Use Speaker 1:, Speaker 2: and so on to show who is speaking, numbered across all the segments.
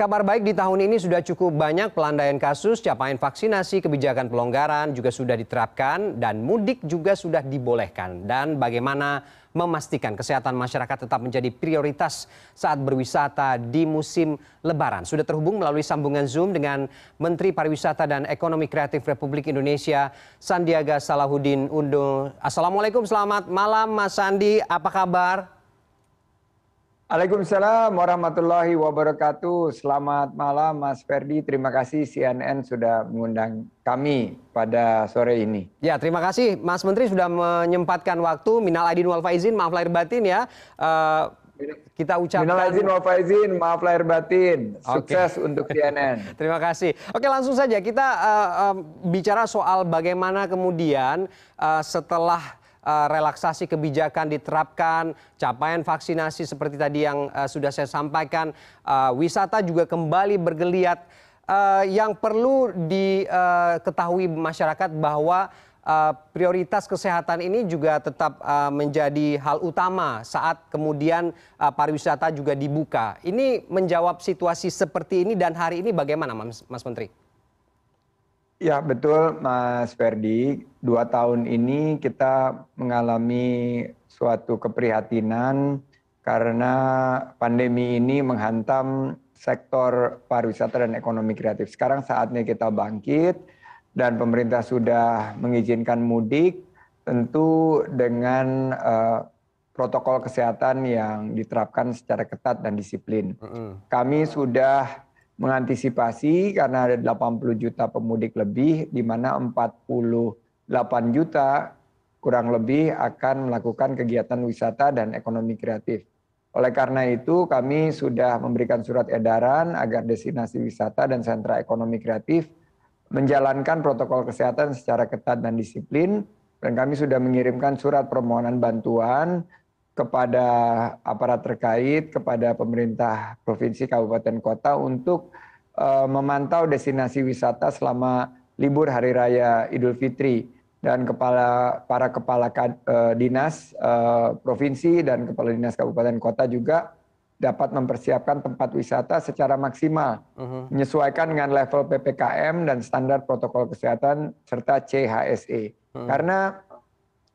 Speaker 1: kabar baik di tahun ini sudah cukup banyak pelandaian kasus capaian vaksinasi kebijakan pelonggaran juga sudah diterapkan dan mudik juga sudah dibolehkan. Dan bagaimana memastikan kesehatan masyarakat tetap menjadi prioritas saat berwisata di musim lebaran? Sudah terhubung melalui sambungan zoom dengan menteri pariwisata dan ekonomi kreatif republik indonesia sandiaga salahuddin undo assalamualaikum selamat malam mas sandi. Apa kabar
Speaker 2: Waalaikumsalam warahmatullahi wabarakatuh. Selamat malam Mas Ferdi. Terima kasih CNN sudah mengundang kami pada sore ini.
Speaker 1: Ya, terima kasih Mas Menteri sudah menyempatkan waktu. Minal aidin wal faizin, maaf lahir batin ya. Uh,
Speaker 2: kita ucapkan Minal aidin wal faizin, maaf lahir batin. Sukses okay. untuk CNN.
Speaker 1: terima kasih. Oke, langsung saja kita uh, uh, bicara soal bagaimana kemudian uh, setelah relaksasi kebijakan diterapkan, capaian vaksinasi seperti tadi yang uh, sudah saya sampaikan, uh, wisata juga kembali bergeliat. Yang perlu diketahui masyarakat bahwa prioritas kesehatan ini juga tetap menjadi hal utama saat kemudian pariwisata juga dibuka. Ini menjawab situasi seperti ini dan hari ini bagaimana, Mas Menteri?
Speaker 2: Ya betul mas ferdi dua tahun ini kita mengalami suatu keprihatinan karena pandemi ini menghantam sektor pariwisata dan ekonomi kreatif. Sekarang saatnya kita bangkit dan pemerintah sudah mengizinkan mudik tentu dengan uh, protokol kesehatan yang diterapkan secara ketat dan disiplin. Kami sudah mengantisipasi karena ada 80 juta pemudik lebih di mana 48 juta kurang lebih akan melakukan kegiatan wisata dan ekonomi kreatif. Oleh karena itu kami sudah memberikan surat edaran agar destinasi wisata dan sentra ekonomi kreatif menjalankan protokol kesehatan secara ketat dan disiplin dan kami sudah mengirimkan surat permohonan bantuan kepada aparat terkait, kepada pemerintah provinsi, kabupaten, kota untuk uh, memantau destinasi wisata selama libur hari raya Idul Fitri dan kepala para kepala uh, dinas uh, provinsi dan kepala dinas kabupaten kota juga dapat mempersiapkan tempat wisata secara maksimal, uh -huh. menyesuaikan dengan level ppkm dan standar protokol kesehatan serta CHSE. Uh -huh. Karena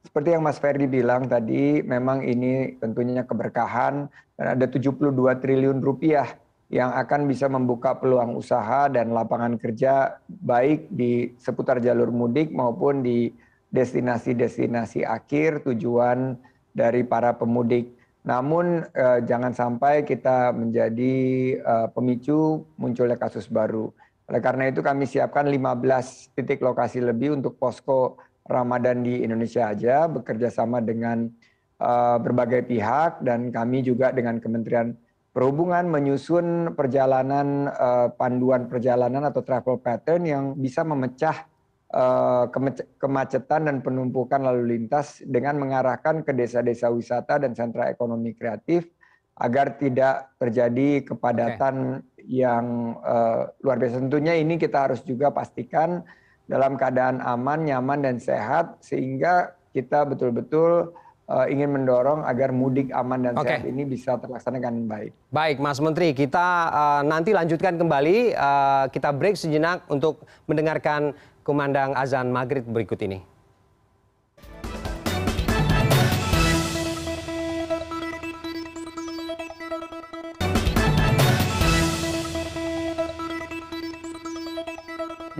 Speaker 2: seperti yang Mas Ferdi bilang tadi, memang ini tentunya keberkahan dan ada 72 triliun rupiah yang akan bisa membuka peluang usaha dan lapangan kerja baik di seputar jalur mudik maupun di destinasi-destinasi akhir tujuan dari para pemudik. Namun eh, jangan sampai kita menjadi eh, pemicu munculnya kasus baru. Oleh karena itu kami siapkan 15 titik lokasi lebih untuk posko Ramadan di Indonesia aja bekerja sama dengan uh, berbagai pihak dan kami juga dengan Kementerian Perhubungan menyusun perjalanan uh, panduan perjalanan atau travel pattern yang bisa memecah uh, kemacetan dan penumpukan lalu lintas dengan mengarahkan ke desa-desa wisata dan sentra ekonomi kreatif agar tidak terjadi kepadatan okay. yang uh, luar biasa. Tentunya ini kita harus juga pastikan dalam keadaan aman, nyaman, dan sehat, sehingga kita betul-betul uh, ingin mendorong agar mudik aman dan okay. sehat ini bisa terlaksana dengan baik.
Speaker 1: Baik, Mas Menteri, kita uh, nanti lanjutkan kembali. Uh, kita break sejenak untuk mendengarkan kumandang azan maghrib berikut ini.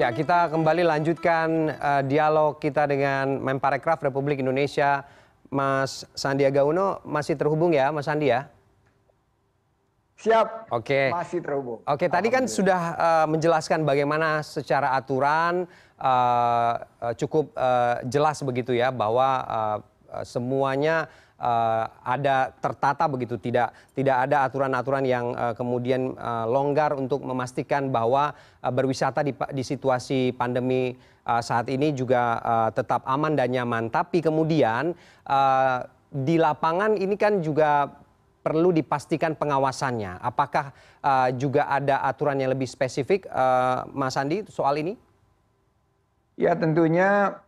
Speaker 1: Ya, kita kembali lanjutkan uh, dialog kita dengan Menparekraf Republik Indonesia, Mas Sandiaga Uno. Masih terhubung ya, Mas Sandi ya?
Speaker 2: Siap.
Speaker 1: Oke.
Speaker 2: Masih terhubung.
Speaker 1: Oke, tadi kan sudah uh, menjelaskan bagaimana secara aturan uh, cukup uh, jelas begitu ya bahwa uh, semuanya ada tertata begitu, tidak tidak ada aturan-aturan yang uh, kemudian uh, longgar untuk memastikan bahwa berwisata di, situasi pandemi saat ini juga tetap aman dan nyaman. Tapi kemudian di lapangan ini kan juga perlu dipastikan pengawasannya. Apakah juga ada aturan yang lebih spesifik, Mas Andi, soal ini?
Speaker 2: Ya tentunya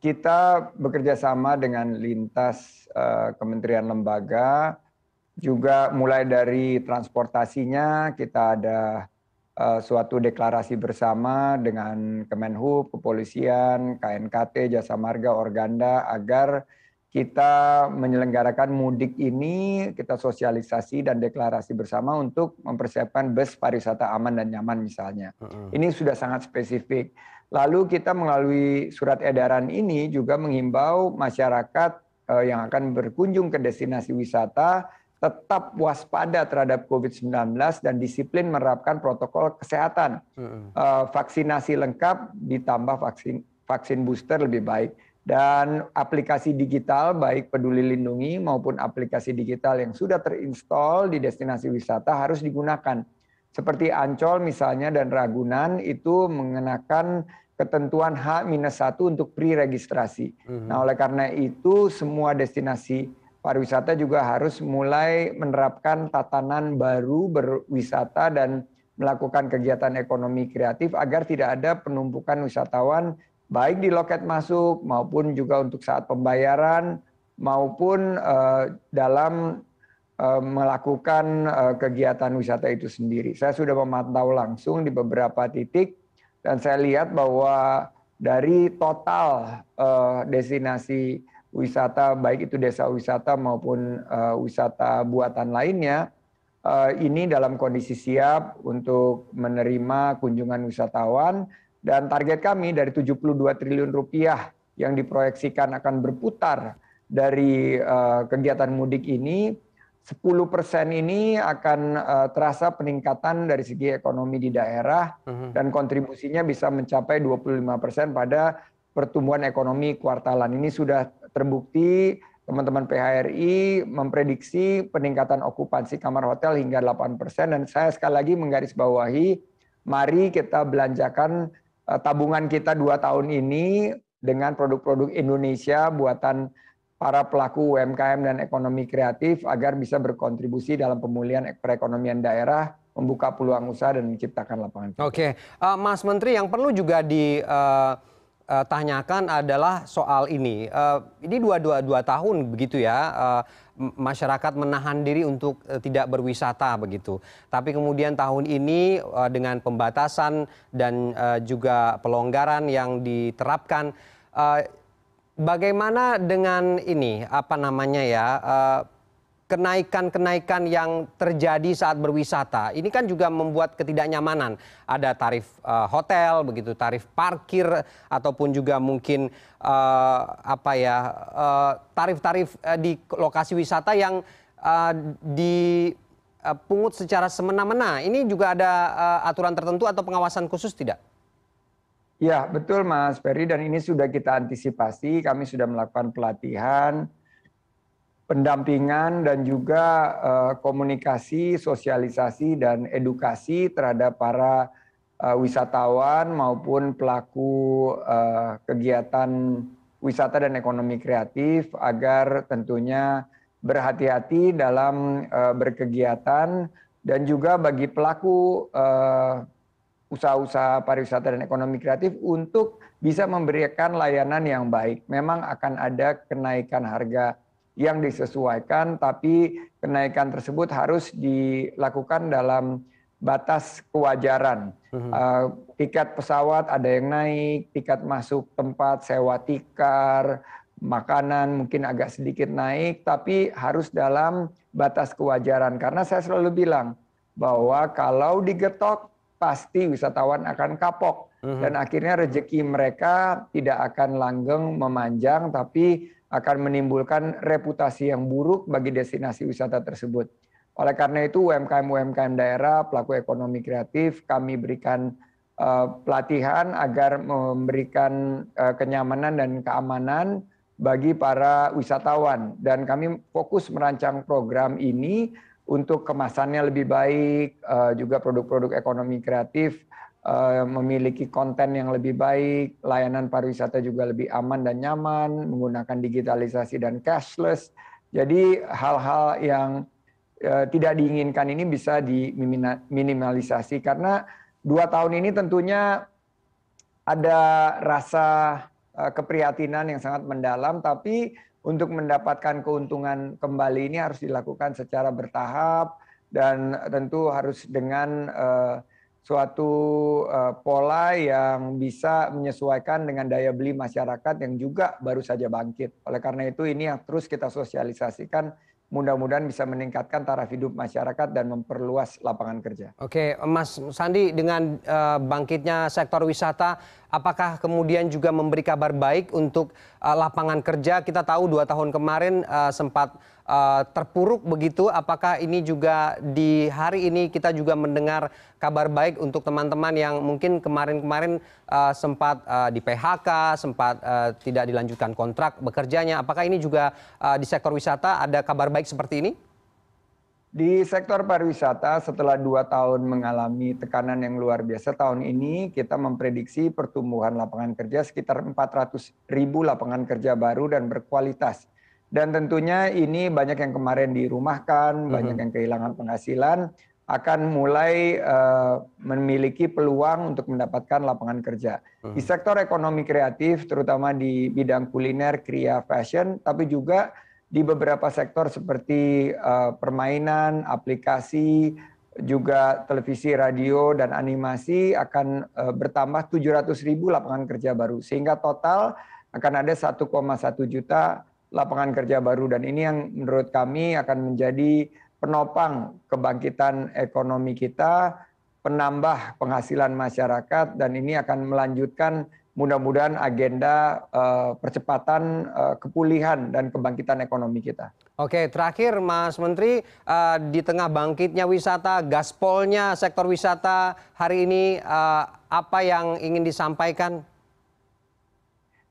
Speaker 2: kita bekerja sama dengan lintas uh, kementerian lembaga juga mulai dari transportasinya kita ada uh, suatu deklarasi bersama dengan Kemenhub, Kepolisian, KNKT, Jasa Marga, Organda agar kita menyelenggarakan mudik ini, kita sosialisasi dan deklarasi bersama untuk mempersiapkan bus pariwisata aman dan nyaman misalnya. Ini sudah sangat spesifik. Lalu kita melalui surat edaran ini juga menghimbau masyarakat uh, yang akan berkunjung ke destinasi wisata tetap waspada terhadap COVID-19 dan disiplin menerapkan protokol kesehatan. Uh, vaksinasi lengkap ditambah vaksin vaksin booster lebih baik dan aplikasi digital baik Peduli Lindungi maupun aplikasi digital yang sudah terinstall di destinasi wisata harus digunakan. Seperti Ancol misalnya dan Ragunan itu mengenakan ketentuan H-1 untuk pre-registrasi. Mm-hmm. Nah, oleh karena itu semua destinasi pariwisata juga harus mulai menerapkan tatanan baru berwisata dan melakukan kegiatan ekonomi kreatif agar tidak ada penumpukan wisatawan baik di loket masuk maupun juga untuk saat pembayaran maupun uh, dalam melakukan uh, kegiatan wisata itu sendiri. Saya sudah memantau langsung di beberapa titik dan saya lihat bahwa dari total uh, destinasi wisata baik itu desa wisata maupun wisata buatan lainnya ini dalam kondisi siap untuk menerima kunjungan wisatawan dan target kami dari 72 triliun rupiah yang diproyeksikan akan berputar dari kegiatan mudik ini 10 persen ini akan uh, terasa peningkatan dari segi ekonomi di daerah uh-huh. dan kontribusinya bisa mencapai 25 persen pada pertumbuhan ekonomi kuartalan ini sudah terbukti teman-teman PHRI memprediksi peningkatan okupansi kamar hotel hingga 8 persen dan saya sekali lagi menggarisbawahi mari kita belanjakan Eh, tabungan kita dua tahun ini dengan produk-produk Indonesia buatan para pelaku UMKM dan ekonomi kreatif agar bisa berkontribusi dalam pemulihan perekonomian daerah, membuka peluang usaha dan menciptakan lapangan
Speaker 1: kerja. Oke, uh, Mas Menteri yang perlu juga di uh, uh, tanyakan adalah soal ini. Uh, ini dua dua dua tahun begitu ya. Uh, masyarakat menahan diri untuk tidak berwisata begitu. Tapi kemudian tahun ini dengan pembatasan dan juga pelonggaran yang diterapkan, bagaimana dengan ini apa namanya ya? Uh, kenaikan-kenaikan yang terjadi saat berwisata ini kan juga membuat ketidaknyamanan. Ada tarif uh, hotel, begitu tarif parkir ataupun juga mungkin uh, apa ya tarif-tarif di lokasi wisata yang dipungut secara semena-mena. Ini juga ada aturan tertentu atau pengawasan khusus tidak?
Speaker 2: Ya betul Mas Ferry dan ini sudah kita antisipasi. Kami sudah melakukan pelatihan pendampingan dan juga uh, komunikasi, sosialisasi dan edukasi terhadap para uh, wisatawan maupun pelaku uh, kegiatan wisata dan ekonomi kreatif agar tentunya berhati-hati dalam uh, berkegiatan dan juga bagi pelaku uh, usaha-usaha pariwisata dan ekonomi kreatif untuk bisa memberikan layanan yang baik. Memang akan ada kenaikan harga yang disesuaikan, tapi kenaikan tersebut harus dilakukan dalam batas kewajaran. Uh, tiket pesawat ada yang naik, tiket masuk tempat sewa tikar, makanan mungkin agak sedikit naik, tapi harus dalam batas kewajaran. Karena saya selalu bilang bahwa kalau digetok pasti wisatawan akan kapok mhm. dan akhirnya rezeki mereka tidak akan langgeng memanjang, tapi akan menimbulkan reputasi yang buruk bagi destinasi wisata tersebut. Oleh karena itu UMKM-UMKM daerah, pelaku ekonomi kreatif, kami berikan uh, pelatihan agar memberikan uh, kenyamanan dan keamanan bagi para wisatawan. Dan kami fokus merancang program ini untuk kemasannya lebih baik, uh, juga produk-produk ekonomi kreatif Eh, memiliki konten yang lebih baik, layanan pariwisata juga lebih aman dan nyaman, menggunakan digitalisasi dan cashless. Jadi hal-hal yang uh, tidak diinginkan ini bisa diminimalisasi karena dua tahun ini tentunya ada rasa keprihatinan yang sangat mendalam, tapi untuk mendapatkan keuntungan kembali ini harus dilakukan secara bertahap dan tentu harus dengan uh, suatu uh, pola yang bisa menyesuaikan dengan daya beli masyarakat yang juga baru saja bangkit. Oleh karena itu ini yang terus kita sosialisasikan mudah-mudahan bisa meningkatkan taraf hidup masyarakat dan memperluas lapangan kerja.
Speaker 1: Oke, Mas Sandi, dengan uh, bangkitnya sektor wisata, apakah kemudian juga memberi kabar baik untuk uh, lapangan kerja? Kita tahu dua tahun kemarin uh, sempat terpuruk begitu. Apakah ini juga di hari ini kita juga mendengar kabar baik untuk teman-teman yang mungkin kemarin-kemarin uh, sempat uh, di PHK, sempat tidak dilanjutkan kontrak bekerjanya? Apakah ini juga di sektor wisata ada kabar baik seperti ini?
Speaker 2: Di sektor pariwisata setelah dua tahun mengalami tekanan yang luar biasa, tahun ini kita memprediksi pertumbuhan lapangan kerja sekitar 400 ribu lapangan kerja baru dan berkualitas. Dan tentunya ini banyak yang kemarin dirumahkan, mm -hmm. banyak yang kehilangan penghasilan, akan mulai uh, memiliki peluang untuk mendapatkan lapangan kerja. Mm -hmm. Di sektor ekonomi kreatif, terutama di bidang kuliner, kria, fashion, tapi juga di beberapa sektor seperti uh, permainan, aplikasi, juga televisi, radio, dan animasi akan uh, bertambah 700 ribu lapangan kerja baru. Sehingga total akan ada 1,1 juta lapangan kerja baru. Dan ini yang menurut kami akan menjadi penopang kebangkitan ekonomi kita, penambah penghasilan masyarakat, dan ini akan melanjutkan mudah-mudahan agenda uh, percepatan uh, kepulihan dan kebangkitan ekonomi kita.
Speaker 1: Oke, terakhir Mas Menteri, uh, di tengah bangkitnya wisata, gaspolnya sektor wisata hari ini uh, apa yang ingin disampaikan?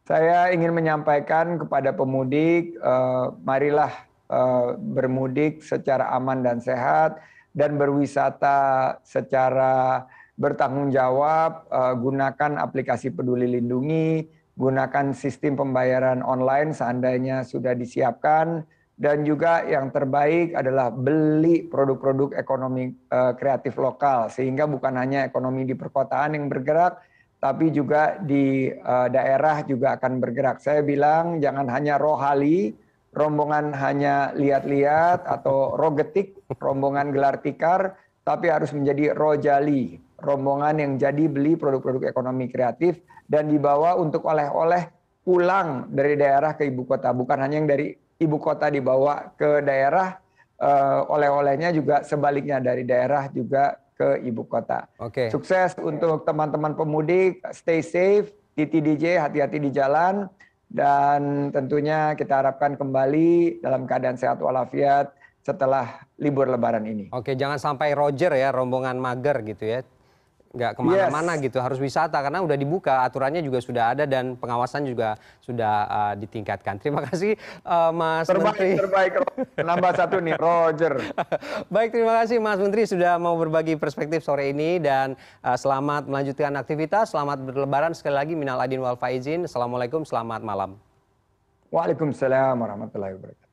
Speaker 2: Saya ingin menyampaikan kepada pemudik, uh, marilah uh, bermudik secara aman dan sehat dan berwisata secara bertanggung jawab, uh, gunakan aplikasi Peduli Lindungi, gunakan sistem pembayaran online seandainya sudah disiapkan, dan juga yang terbaik adalah beli produk-produk ekonomi uh, kreatif lokal, sehingga bukan hanya ekonomi di perkotaan yang bergerak, tapi juga di uh, daerah juga akan bergerak. Saya bilang jangan hanya rohali, rombongan hanya lihat-lihat atau rogetik, rombongan gelar tikar, tapi harus menjadi rojali, rombongan yang jadi beli produk-produk ekonomi kreatif dan dibawa untuk oleh-oleh pulang dari daerah ke ibu kota. Bukan hanya yang dari ibu kota dibawa ke daerah, uh, oleh-olehnya juga sebaliknya dari daerah juga ke ibu kota. Oke. Sukses untuk teman-teman pemudik, stay safe, di TDJ hati-hati di jalan, dan tentunya kita harapkan kembali dalam keadaan sehat walafiat setelah libur lebaran ini.
Speaker 1: Oke, jangan sampai Roger ya, rombongan mager gitu ya nggak ke mana-mana yes. gitu harus wisata karena udah dibuka aturannya juga sudah ada dan pengawasan juga sudah uh, ditingkatkan. Terima kasih uh, Mas
Speaker 2: terbaik, Menteri. terbaik. Nambah satu nih Roger.
Speaker 1: Baik terima kasih Mas Menteri sudah mau berbagi perspektif sore ini dan uh, selamat melanjutkan aktivitas selamat berlebaran sekali lagi minal adin wal faizin. Assalamualaikum selamat malam.
Speaker 2: Waalaikumsalam warahmatullahi wabarakatuh